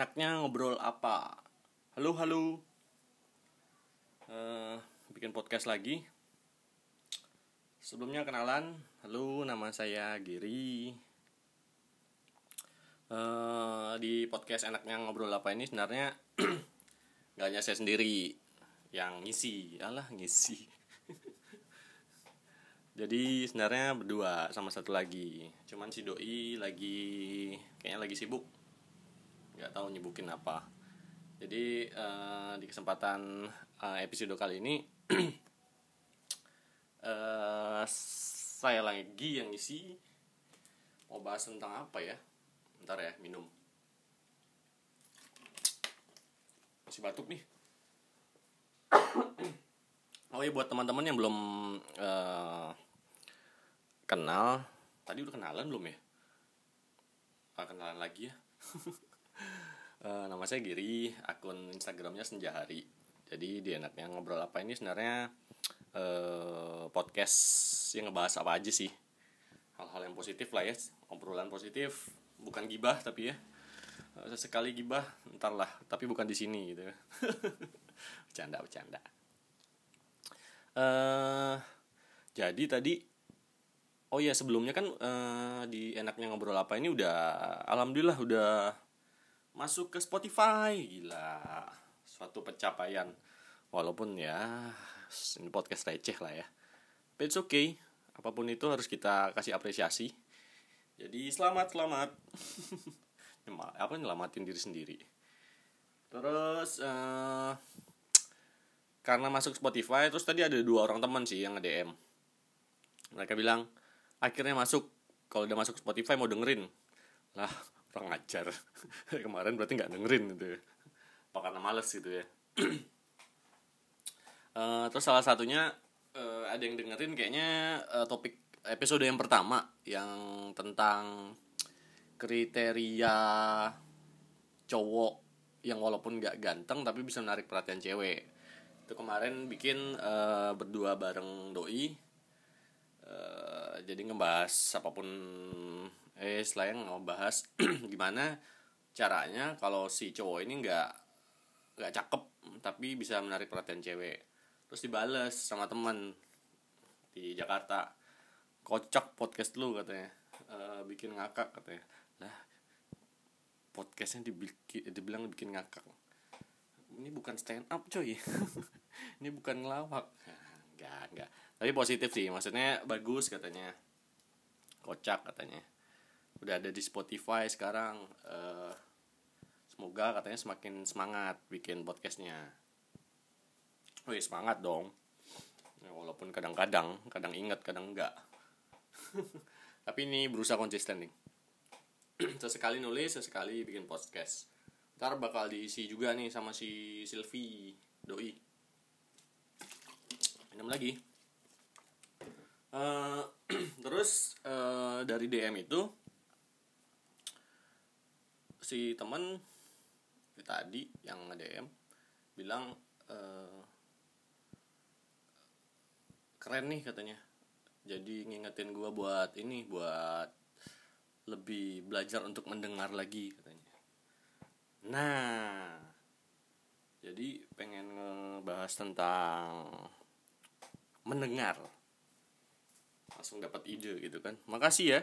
enaknya ngobrol apa? Halo halo. Eh, bikin podcast lagi. Sebelumnya kenalan. Halo nama saya Giri Eh, di podcast enaknya ngobrol apa ini sebenarnya nggak hanya saya sendiri yang ngisi. Alah ngisi. Jadi sebenarnya berdua sama satu lagi. Cuman si doi lagi kayaknya lagi sibuk nggak tahu nyibukin apa. Jadi eh, di kesempatan eh, episode kali ini eh, saya lagi yang ngisi mau bahas tentang apa ya? Ntar ya minum. Masih batuk nih. Oh iya buat teman-teman yang belum eh, kenal. Tadi udah kenalan belum ya? Ah, kenalan lagi ya Eh, nama saya Giri akun Instagramnya Senjahari. Jadi di enaknya ngobrol apa ini sebenarnya eh, podcast yang ngebahas apa aja sih. Hal-hal yang positif lah ya obrolan positif. Bukan gibah tapi ya. Eh, sesekali gibah ntar lah. Tapi bukan di sini gitu bercanda bercanda. Eh jadi tadi oh ya sebelumnya kan eh, di enaknya ngobrol apa ini udah alhamdulillah udah masuk ke Spotify. Gila suatu pencapaian. Walaupun ya ini podcast receh lah ya. But it's okay. Apa pun itu harus kita kasih apresiasi. Jadi selamat selamat. Apa nyelamatin diri sendiri. Terus eh karena masuk Spotify terus tadi ada dua orang teman sih yang nge-DM mereka bilang akhirnya masuk. Kalau udah masuk Spotify mau dengerin. Lah orang ngajar kemarin berarti nggak dengerin gitu ya. Apa karena males gitu ya? Eh, terus salah satunya eh, ada yang dengerin kayaknya eh, topik episode yang pertama yang tentang kriteria cowok yang walaupun nggak ganteng tapi bisa menarik perhatian cewek. Itu kemarin bikin eh, berdua bareng doi. Eh, jadi ngebahas apa pun eh selain ngebahas gimana caranya kalau si cowok ini nggak nggak cakep tapi bisa menarik perhatian cewek. Terus dibales sama teman di Jakarta. Kocak podcast lu katanya. Eh, bikin ngakak katanya. Lah podcastnya dibikin, dibilang bikin ngakak. Ini bukan stand up coy. Ini bukan ngelawak. Enggak enggak tapi positif sih maksudnya bagus katanya. Kocak katanya udah ada di Spotify sekarang Eh, semoga katanya semakin semangat bikin podcastnya. Wih semangat dong. Ya, walaupun kadang-kadang kadang ingat kadang enggak. Tapi ini berusaha konsisten nih. Sesekali nulis sesekali bikin podcast. Ntar bakal diisi juga nih sama si Silvi doi. Minum lagi. Eh, terus eh, dari DM itu si temen tadi yang nge DM bilang eh, keren nih katanya. Jadi ngingetin gua buat ini buat lebih belajar untuk mendengar lagi katanya. Nah jadi pengen ngebahas tentang mendengar. Langsung dapat ide gitu kan. Makasih ya.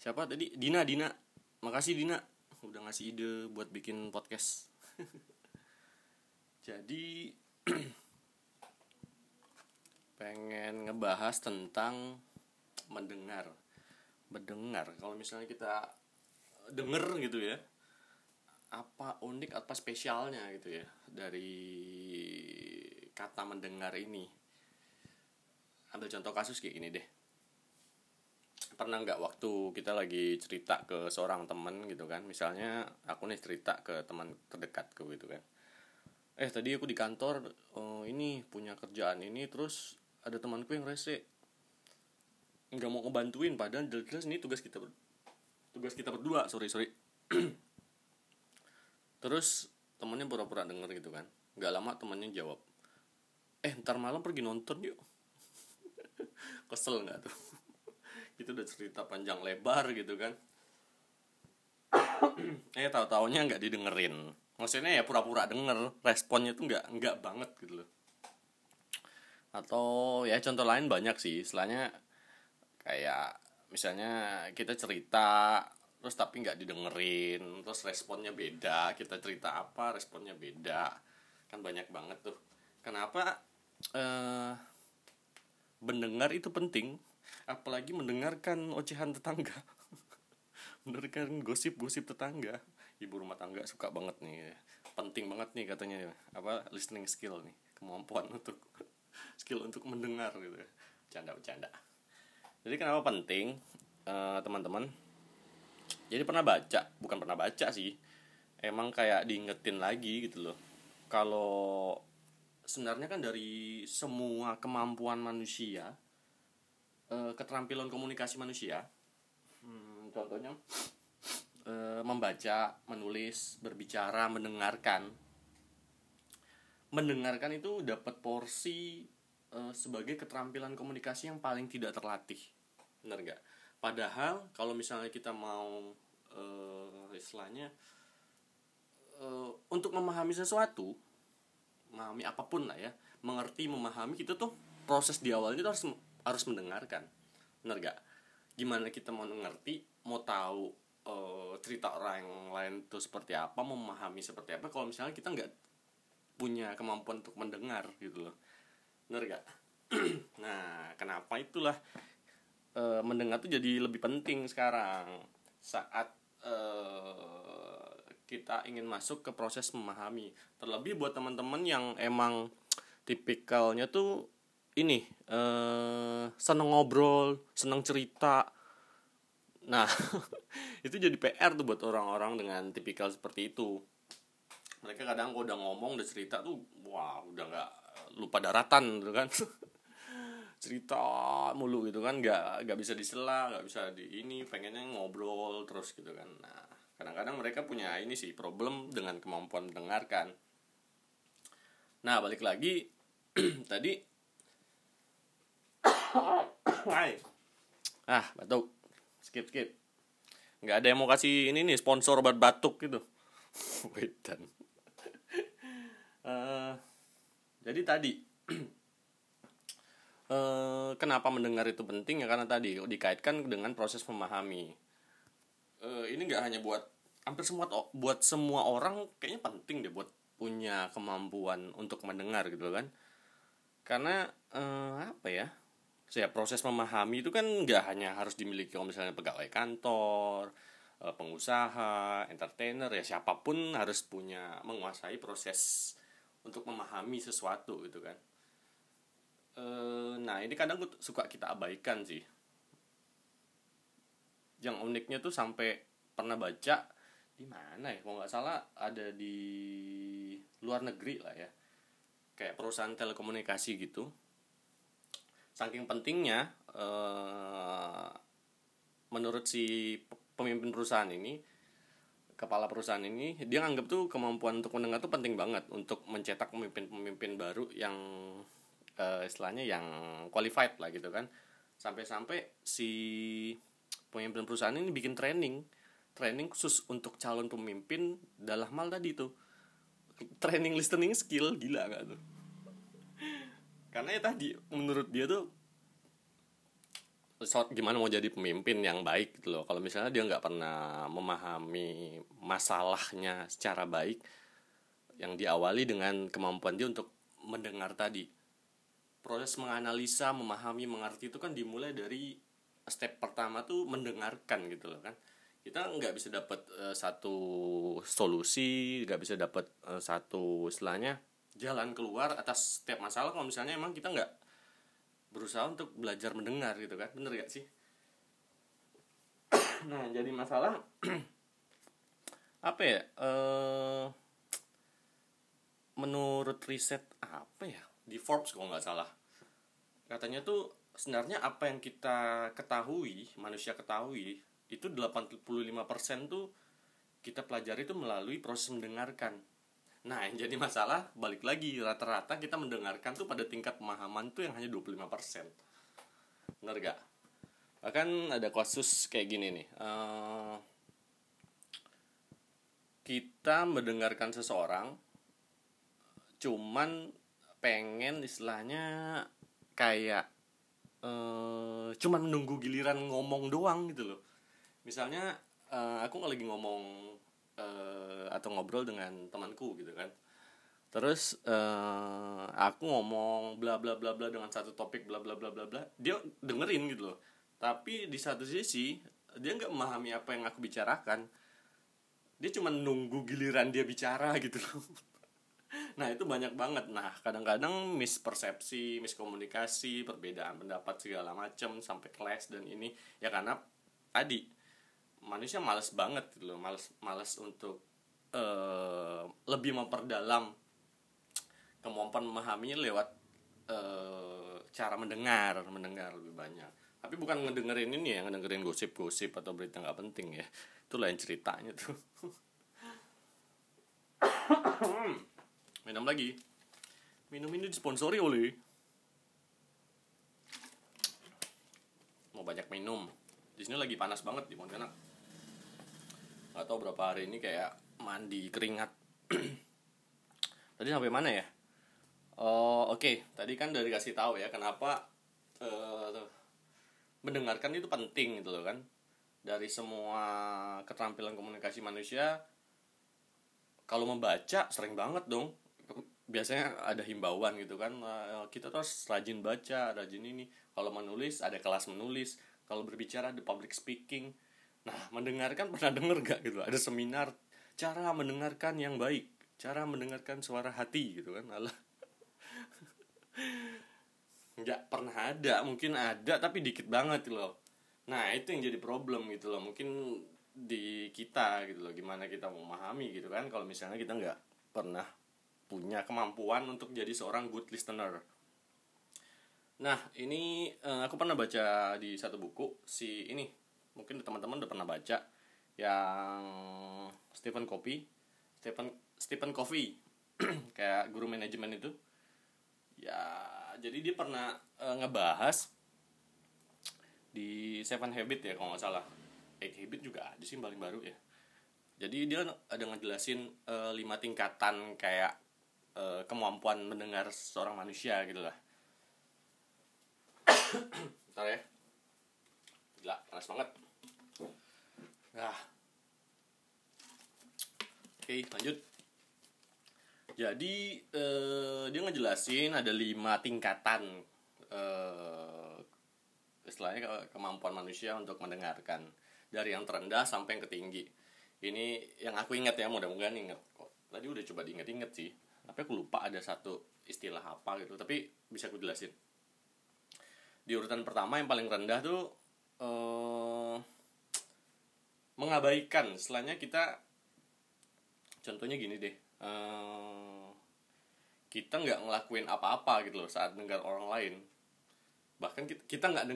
Siapa tadi? Dina Dina. Makasih Dina udah ngasih ide buat bikin podcast. Jadi pengen ngebahas tentang mendengar. Mendengar. Kalau misalnya kita denger gitu ya apa unik apa spesialnya gitu ya dari kata mendengar ini? Ambil contoh kasus kayak gini deh pernah nggak waktu kita lagi cerita ke seorang temen gitu kan? Misalnya aku nih cerita ke teman terdekatku gitu kan. Eh tadi aku di kantor oh, ini punya kerjaan ini terus ada temanku yang rese. Nggak mau ngebantuin padahal jelas ini tugas kita tugas kita berdua. Sorry sorry. Terus temennya pura-pura denger gitu kan. Nggak lama temennya jawab eh ntar malam pergi nonton yuk. Kesel nggak tuh itu udah cerita panjang lebar gitu kan. Eh tahu taunya nggak didengerin. Maksudnya ya pura-pura denger responnya tuh nggak nggak banget gitu loh. Atau ya contoh lain banyak sih istilahnya kayak misalnya kita cerita terus tapi nggak didengerin terus responnya beda kita cerita apa responnya beda. Kan banyak banget tuh. Kenapa eh mendengar itu penting apalagi mendengarkan ocehan tetangga. Mendengarkan gosip-gosip tetangga. Ibu rumah tangga suka banget nih penting banget nih katanya apa listening skill nih kemampuan untuk skill untuk mendengar gitu. Canda bercanda jadi kenapa penting uh, teman-teman? Jadi pernah baca bukan pernah baca sih emang kayak diingetin lagi gitu loh. Kalau sebenarnya kan dari semua kemampuan manusia uh, keterampilan komunikasi manusia hmm, contohnya uh, membaca menulis berbicara mendengarkan. Mendengarkan itu dapat porsi uh, sebagai keterampilan komunikasi yang paling tidak terlatih. Benar gak padahal kalau misalnya kita mau istilahnya untuk memahami sesuatu memahami apa pun lah ya. Mengerti memahami kita tuh proses di awalnya itu harus harus mendengarkan. Benar gak gimana kita mau mengerti mau tahu uh, cerita orang lain itu seperti apa memahami seperti apa kalau misalnya kita nggak punya kemampuan untuk mendengar gitu loh. Benar gak nah kenapa itulah uh, mendengar tuh jadi lebih penting sekarang? Saat uh, kita ingin masuk ke proses memahami. Terlebih buat teman-teman yang emang tipikalnya tuh ini uh, seneng ngobrol seneng cerita. Nah itu jadi PR tuh buat orang-orang dengan tipikal seperti itu. Mereka kadang kalau udah ngomong udah cerita tuh wah udah nggak lupa daratan gitu kan. Cerita mulu gitu kan nggak nggak bisa disela nggak bisa di ini pengennya ngobrol terus gitu kan. Nah kadang-kadang mereka punya ini sih problem dengan kemampuan mendengarkan. Nah balik lagi tadi ah batuk. Skip skip. Nggak ada yang mau kasih ini nih sponsor obat batuk gitu. Wedan. Uh, jadi tadi Eh, kenapa mendengar itu penting? Ya karena tadi dikaitkan dengan proses memahami uh, ini nggak hanya buat hampir semua buat semua orang kayaknya penting deh buat punya kemampuan untuk mendengar gitu kan. Karena uh, apa ya saya proses memahami itu kan nggak hanya harus dimiliki kalau misalnya pegawai kantor pengusaha entertainer ya siapa pun harus punya menguasai proses untuk memahami sesuatu gitu kan. Eh, nah ini kadang suka kita abaikan sih yang uniknya tuh sampai pernah baca di mana ya? Kalau nggak salah ada di luar negeri lah ya. Kayak perusahaan telekomunikasi gitu. Saking pentingnya uh, menurut si pemimpin perusahaan ini kepala perusahaan ini dia nganggap tuh kemampuan untuk mendengar tuh penting banget untuk mencetak pemimpin-pemimpin baru yang uh, istilahnya yang qualified lah gitu kan. Sampai-sampai si pemimpin perusahaan ini bikin training. Training khusus untuk calon pemimpin dalam hal tadi tuh. Training listening skill gila gak tuh? Karena ya tadi menurut dia tuh so, gimana mau jadi pemimpin yang baik gitu loh. Kalau misalnya dia nggak pernah memahami masalahnya secara baik yang diawali dengan kemampuan dia untuk mendengar tadi. Proses menganalisa memahami mengerti itu kan dimulai dari step pertama tuh mendengarkan gitu loh kan. Kita nggak bisa dapat uh, satu solusi nggak bisa dapat uh, satu istilahnya jalan keluar atas setiap masalah kalau misalnya emang kita nggak berusaha untuk belajar mendengar gitu kan. Bener gak sih? Nah jadi masalah apa ya uh, menurut riset apa ya? Di Forbes kalau nggak salah. Katanya tuh sebenarnya apa yang kita ketahui manusia ketahui itu 85% tuh kita pelajari itu melalui proses mendengarkan nah yang jadi masalah balik lagi rata-rata kita mendengarkan tuh pada tingkat pemahaman tuh yang hanya 25% bener gak? bahkan ada kasus kayak gini nih uh, kita mendengarkan seseorang cuman pengen istilahnya kayak uh, cuman menunggu giliran ngomong doang gitu loh. Misalnya uh, aku lagi ngomong uh, atau ngobrol dengan temanku gitu kan. Terus uh, aku ngomong bla bla bla bla dengan satu topik bla bla bla bla bla dia dengerin gitu loh. Tapi di satu sisi dia nggak memahami apa yang aku bicarakan. Dia cuma nunggu giliran dia bicara gitu loh nah itu banyak banget. Nah kadang-kadang mispersepsi miskomunikasi perbedaan pendapat segala macam sampai clash dan ini. Ya karena tadi manusia males banget gitu loh. Males males untuk uh, lebih memperdalam kemampuan memahaminya lewat uh, cara mendengar mendengar lebih banyak. Tapi bukan ngedengerin ini ya ngedengerin gosip-gosip atau berita nggak penting ya. Itu lain ceritanya tuh minum lagi minum ini disponsori oleh mau banyak minum di sini lagi panas banget di Pontianak nggak tahu berapa hari ini kayak mandi keringat tadi sampai mana ya Oh oke, okay. tadi kan dari kasih tahu ya kenapa uh, mendengarkan itu penting gitu loh kan. Dari semua keterampilan komunikasi manusia, kalau membaca sering banget dong. Biasanya ada himbauan gitu kan, uh, kita terus rajin baca, rajin ini. Kalau menulis ada kelas menulis, kalau berbicara ada public speaking. Nah mendengarkan pernah denger gak gitu? Ada seminar cara mendengarkan yang baik, cara mendengarkan suara hati gitu kan. Alah nggak pernah ada mungkin ada tapi dikit banget loh nah itu yang jadi problem gitu loh mungkin di kita gitu loh gimana kita memahami gitu kan kalau misalnya kita nggak pernah punya kemampuan untuk jadi seorang good listener. Nah ini uh, aku pernah baca di satu buku si ini mungkin teman-teman udah pernah baca yang Stephen Covey Stephen Stephen Covey kayak guru manajemen itu. Ya jadi dia pernah uh, ngebahas di Seven Habit ya kalau nggak salah. Eight Habit juga ada sih paling baru ya. Jadi dia ada ngejelasin uh, lima tingkatan kayak uh, kemampuan mendengar seorang manusia gitu lah. Bentar ya. Gila, panas banget. Nah. Oke, lanjut. Jadi eh, dia ngejelasin ada lima tingkatan eh, istilahnya ke kemampuan manusia untuk mendengarkan. Dari yang terendah sampai yang ketinggi. Ini yang aku ingat ya mudah-mudahan ingat kok. Tadi udah coba diinget-inget sih, tapi aku lupa ada satu istilah apa gitu. Tapi bisa aku jelasin. Di urutan pertama yang paling rendah tuh eh, mengabaikan. Setelahnya kita contohnya gini deh uh, kita nggak ngelakuin apa-apa gitu loh saat dengar orang lain bahkan kita nggak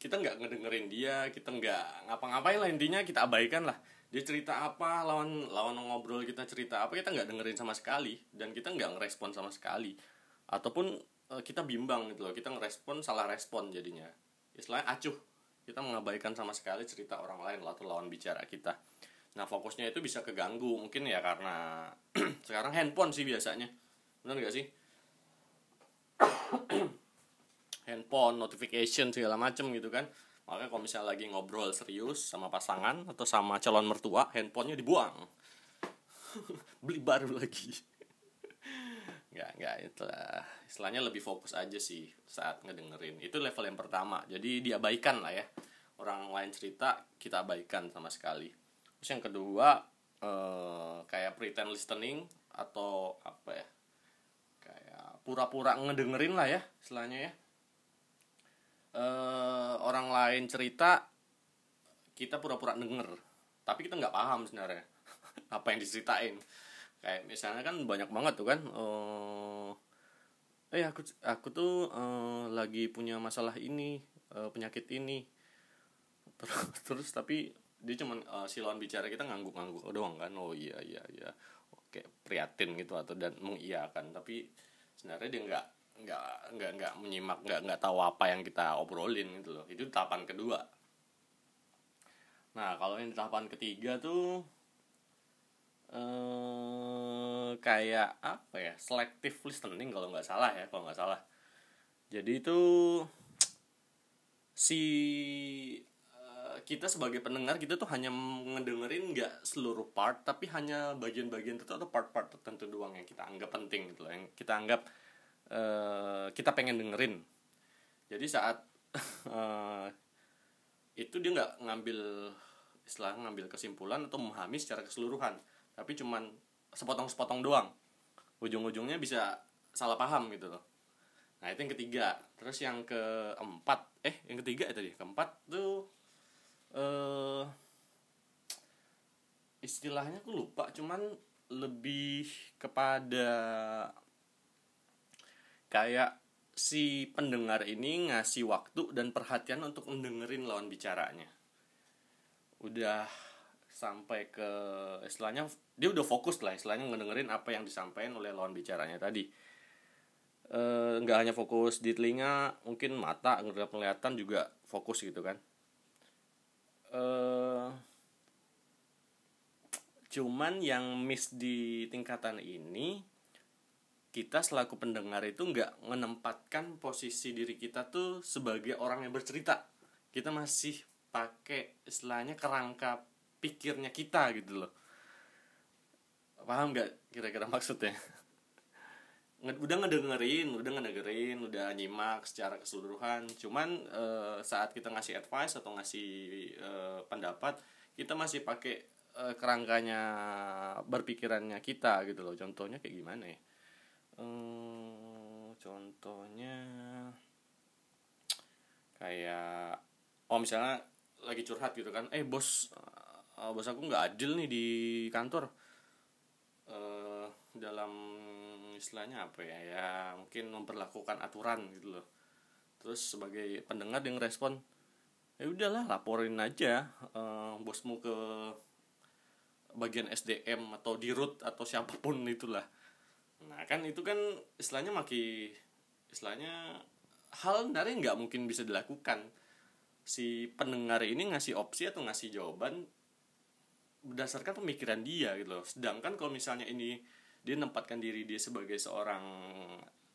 kita nggak ngedengerin dia kita nggak ngapa-ngapain lah intinya kita abaikan lah dia cerita apa? Lawan lawan ngobrol kita cerita apa? Kita nggak dengerin sama sekali. Dan kita nggak ngerespon sama sekali. Ataupun uh, kita bimbang gitu loh. Kita ngerespon salah respon jadinya. Istilahnya acuh. Kita mengabaikan sama sekali cerita orang lain atau lawan bicara kita. Nah fokusnya itu bisa keganggu mungkin ya karena sekarang handphone sih biasanya, benar gak sih? handphone, notification segala macem gitu kan. Makanya kalau misalnya lagi ngobrol serius sama pasangan atau sama calon mertua, handphonenya dibuang. Beli baru lagi. Nggak, nggak, itulah. Istilahnya lebih fokus aja sih saat ngedengerin. Itu level yang pertama. Jadi diabaikan lah ya. Orang lain cerita, kita abaikan sama sekali terus yang kedua eh, kayak pretend listening atau apa ya kayak pura-pura ngedengerin lah ya istilahnya ya eh, orang lain cerita kita pura-pura denger. Tapi kita nggak paham sebenarnya apa yang diceritain. Kayak misalnya kan banyak banget tuh kan eh, eh aku aku tuh eh, lagi punya masalah ini eh, penyakit ini. Terus tapi dia cuman uh, bicara kita ngangguk-ngangguk doang kan. Oh iya iya iya. Oke prihatin gitu atau dan mengiyakan. Tapi sebenarnya dia nggak nggak nggak nggak menyimak nggak nggak tahu apa yang kita obrolin gitu loh. Itu tahapan kedua. Nah kalau yang tahapan ketiga tuh eh kayak apa ya? Selective listening kalau nggak salah ya kalau nggak salah. Jadi itu si eh, kita sebagai pendengar kita tuh hanya ngedengerin nggak seluruh part tapi hanya bagian-bagian tertentu atau part-part tertentu doang yang kita anggap penting gitu loh. Yang kita anggap eh, kita pengen dengerin. Jadi saat eh, itu dia nggak ngambil istilah ngambil kesimpulan atau memahami secara keseluruhan. Tapi cuman sepotong-sepotong doang. Ujung-ujungnya bisa salah paham gitu loh. Nah itu yang ketiga. Terus yang keempat eh yang ketiga itu tadi. Keempat tuh eh istilahnya aku lupa. Cuman lebih kepada kayak si pendengar ini ngasih waktu dan perhatian untuk mendengerin lawan bicaranya. Udah sampai ke istilahnya dia udah fokus lah istilahnya ngedengerin apa yang disampaikan oleh lawan bicaranya tadi. Eh, nggak hanya fokus di telinga mungkin mata ngerap penglihatan juga fokus gitu kan. Eh cuman yang miss di tingkatan ini kita selaku pendengar itu nggak menempatkan posisi diri kita tuh sebagai orang yang bercerita. Kita masih pakai istilahnya kerangka pikirnya kita gitu loh. Paham nggak kira-kira maksudnya? Udah ngedengerin udah ngedengerin udah nyimak secara keseluruhan. Cuman eh, saat kita ngasih advice atau ngasih eh, pendapat kita masih pakai eh, kerangkanya berpikirannya kita gitu loh. Contohnya kayak gimana ya Eh, contohnya kayak oh misalnya lagi curhat gitu kan eh bos eh, bos aku nggak adil nih di kantor. Eh dalam istilahnya apa ya ya mungkin memperlakukan aturan gitu loh. Terus sebagai pendengar yang respon ya udahlah laporin aja eh, bosmu ke bagian SDM atau dirut atau siapa pun itulah nah kan itu kan istilahnya maki istilahnya hal sebenarnya nggak mungkin bisa dilakukan. Si pendengar ini ngasih opsi atau ngasih jawaban berdasarkan pemikiran dia gitu loh. Sedangkan kalau misalnya ini dia nempatkan diri dia sebagai seorang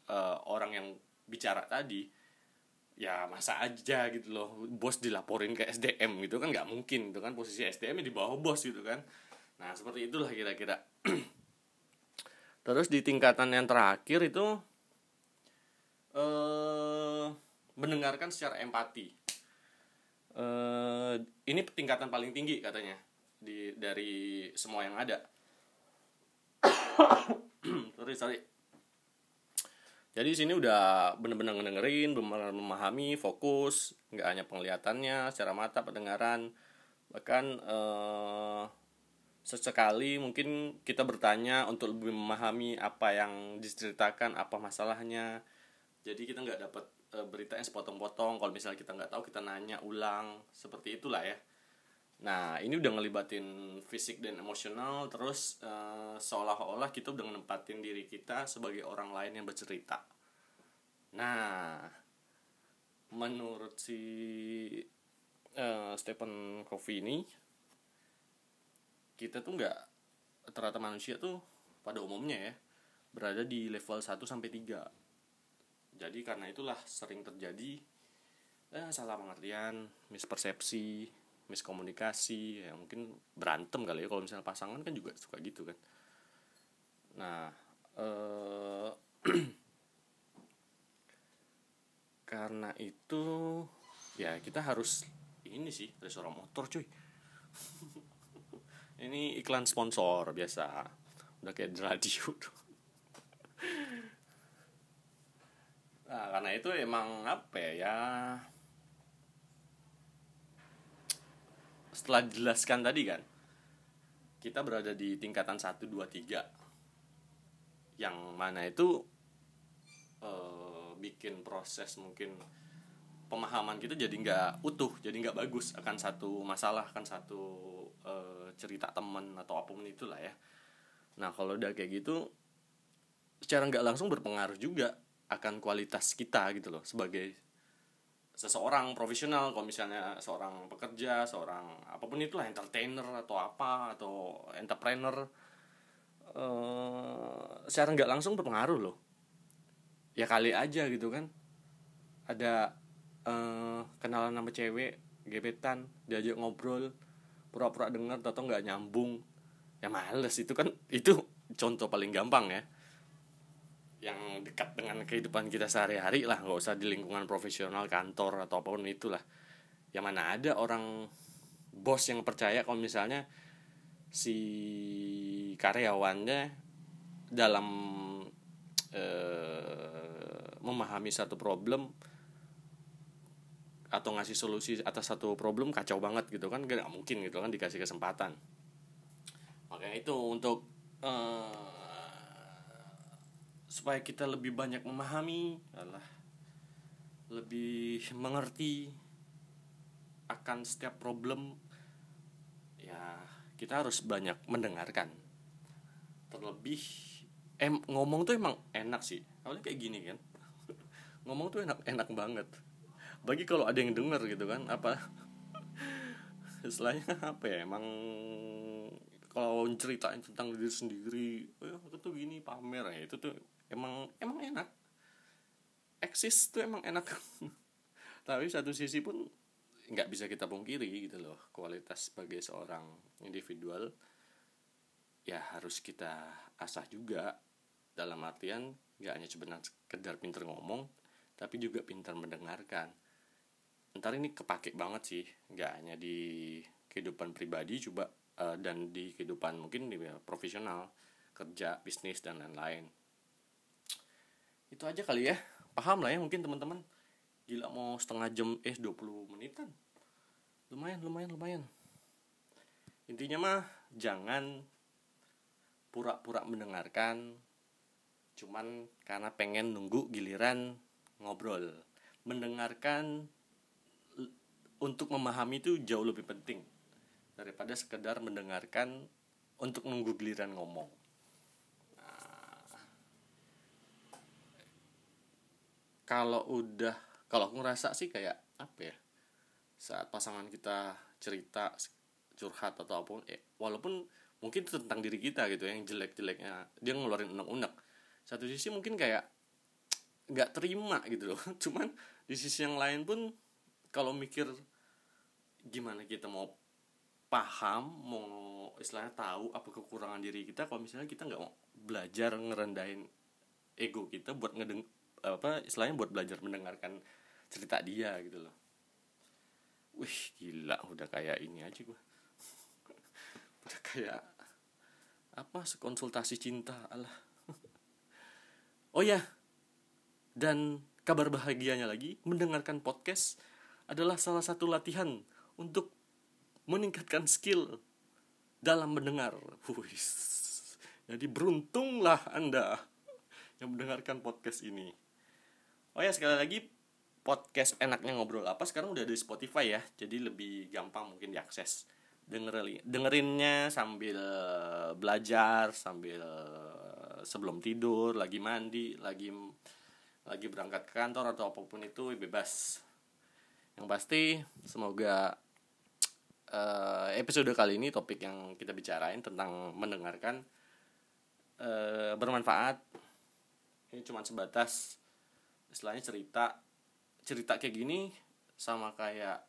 eh, orang yang bicara tadi ya masa aja gitu loh. Bos dilaporin ke SDM gitu kan nggak mungkin itu kan. Posisi SDM di bawah bos gitu kan. Nah seperti itulah kira-kira terus di tingkatan yang terakhir itu eh mendengarkan secara empati. Eh ini tingkatan paling tinggi katanya di dari semua yang ada. Sorry sorry. Jadi di sini udah bener-bener ngedengerin bener-bener memahami fokus nggak hanya penglihatannya secara mata pendengaran. Bahkan eh, sesekali mungkin kita bertanya untuk lebih memahami apa yang diceritakan apa masalahnya. Jadi kita nggak dapat eh, berita yang sepotong-potong. Kalau misalnya kita nggak tahu kita nanya ulang. Seperti itulah ya. Nah ini udah ngelibatin fisik dan emosional. Terus eh, seolah-olah kita udah nempatin diri kita sebagai orang lain yang bercerita. Nah menurut si eh, Stephen Covey ini kita tuh nggak rata-rata manusia tuh pada umumnya ya berada di level 1 sampai 3 jadi karena itulah sering terjadi eh, salah pengertian mispersepsi miskomunikasi ya mungkin berantem kali ya. Kalau misalnya pasangan kan juga suka gitu kan. Nah eh, karena itu ya kita harus ini sih suara motor cuy ini iklan sponsor biasa. Udah kayak di radio. Nah karena itu emang apa ya, ya. Setelah dijelaskan tadi kan kita berada di tingkatan 1, 2, 3 yang mana itu eh, bikin proses mungkin pemahaman kita jadi nggak utuh jadi nggak bagus. Akan satu masalah akan satu eh, cerita teman atau apa pun itulah ya. Nah kalau udah kayak gitu secara nggak langsung berpengaruh juga akan kualitas kita gitu loh sebagai seseorang profesional. Kalau misalnya seorang pekerja seorang apa pun itulah entertainer atau apa atau entrepreneur uh, secara nggak langsung berpengaruh loh. Ya kali aja gitu kan. Ada uh, kenalan nama cewek gebetan diajak ngobrol pura-pura dengar atau nggak nyambung. Ya males itu kan itu contoh paling gampang ya. Yang dekat dengan kehidupan kita sehari-hari lah nggak usah di lingkungan profesional kantor atau apa pun itulah. Ya mana ada orang bos yang percaya kalau misalnya si karyawannya dalam eh, memahami satu problem atau ngasih solusi atas satu problem kacau banget gitu kan. Gak mungkin gitu kan dikasih kesempatan. Makanya itu untuk uh, supaya kita lebih banyak memahami adalah lebih mengerti akan setiap problem ya kita harus banyak mendengarkan. Terlebih em ngomong tuh emang enak sih. Awalnya kayak gini kan. Ngomong tuh enak enak banget bagi kalau ada yang denger gitu kan apa? Istilahnya apa ya emang kalau ceritain tentang diri sendiri oh, aku tuh gini pamer ya itu tuh emang emang enak. Eksis tuh emang enak. Tapi satu sisi pun nggak bisa kita pungkiri gitu loh kualitas sebagai seorang individual ya harus kita asah juga. Dalam artian nggak hanya sebenarnya sekedar pinter ngomong tapi juga pintar mendengarkan ntar ini kepake banget sih. Nggak hanya di kehidupan pribadi coba uh, dan di kehidupan mungkin di profesional kerja bisnis dan lain-lain. Itu aja kali ya. Paham lah ya mungkin teman-teman. Gila mau setengah jam eh 20 menitan. Lumayan lumayan lumayan. Intinya mah jangan pura-pura mendengarkan cuman karena pengen nunggu giliran ngobrol. Mendengarkan untuk memahami itu jauh lebih penting daripada sekedar mendengarkan untuk nunggu giliran ngomong. Nah, kalau udah, kalau aku ngerasa sih kayak apa ya, saat pasangan kita cerita curhat atau apa pun, eh, walaupun mungkin itu tentang diri kita gitu yang jelek-jeleknya dia ngeluarin unek-unek satu sisi mungkin kayak nggak terima gitu loh cuman di sisi yang lain pun kalau mikir gimana kita mau paham mau istilahnya tahu apa kekurangan diri kita kalau misalnya kita nggak mau belajar ngerendahin ego kita buat ngedeng apa istilahnya buat belajar mendengarkan cerita dia gitu loh. Wih gila udah kayak ini aja gue udah kayak apa sekonsultasi cinta Allah oh ya dan kabar bahagianya lagi mendengarkan podcast adalah salah satu latihan untuk meningkatkan skill dalam mendengar. Huis. Jadi beruntunglah Anda yang mendengarkan podcast ini. Oh ya sekali lagi podcast enaknya ngobrol apa sekarang udah ada di Spotify ya. Jadi lebih gampang mungkin diakses. Dengerin dengerinnya sambil belajar, sambil sebelum tidur, lagi mandi, lagi lagi berangkat ke kantor atau apa pun itu bebas. Yang pasti semoga uh, episode kali ini topik yang kita bicarain tentang mendengarkan uh, bermanfaat. Ini cuma sebatas istilahnya cerita cerita kayak gini sama kayak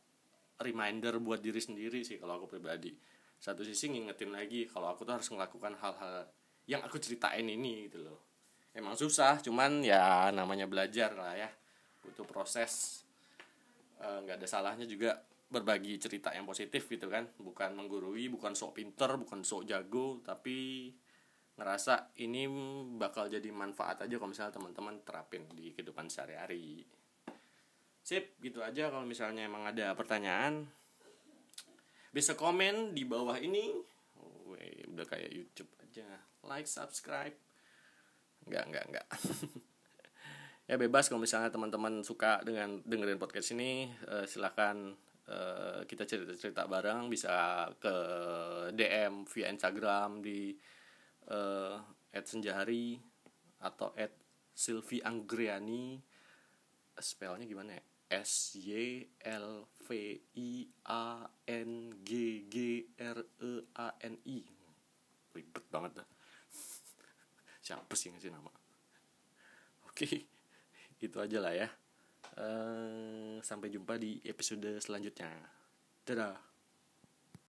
reminder buat diri sendiri sih kalau aku pribadi. Satu sisi ngingetin lagi kalau aku tuh harus melakukan hal-hal yang aku ceritain ini gitu loh. Emang susah cuman ya namanya belajar lah ya. Butuh proses nggak uh, ada salahnya juga berbagi cerita yang positif gitu kan. Bukan menggurui bukan sok pinter bukan sok jago tapi ngerasa ini bakal jadi manfaat aja kalau misalnya teman-teman terapin di kehidupan sehari-hari. Sip gitu aja kalau misalnya emang ada pertanyaan. Bisa komen di bawah ini. Oh, udah kayak YouTube aja. Like subscribe. Nggak nggak nggak ya bebas kalau misalnya teman-teman suka dengan dengerin podcast ini uh, silahkan Eh, kita cerita-cerita bareng bisa ke DM via Instagram di uh, @senjahari atau at Silvi Anggriani spellnya gimana ya? S Y L V I A N G G R E A N I. Ribet banget dah. Siapa sih ngasih nama? Oke itu aja lah ya. Uh, sampai jumpa di episode selanjutnya. Dadah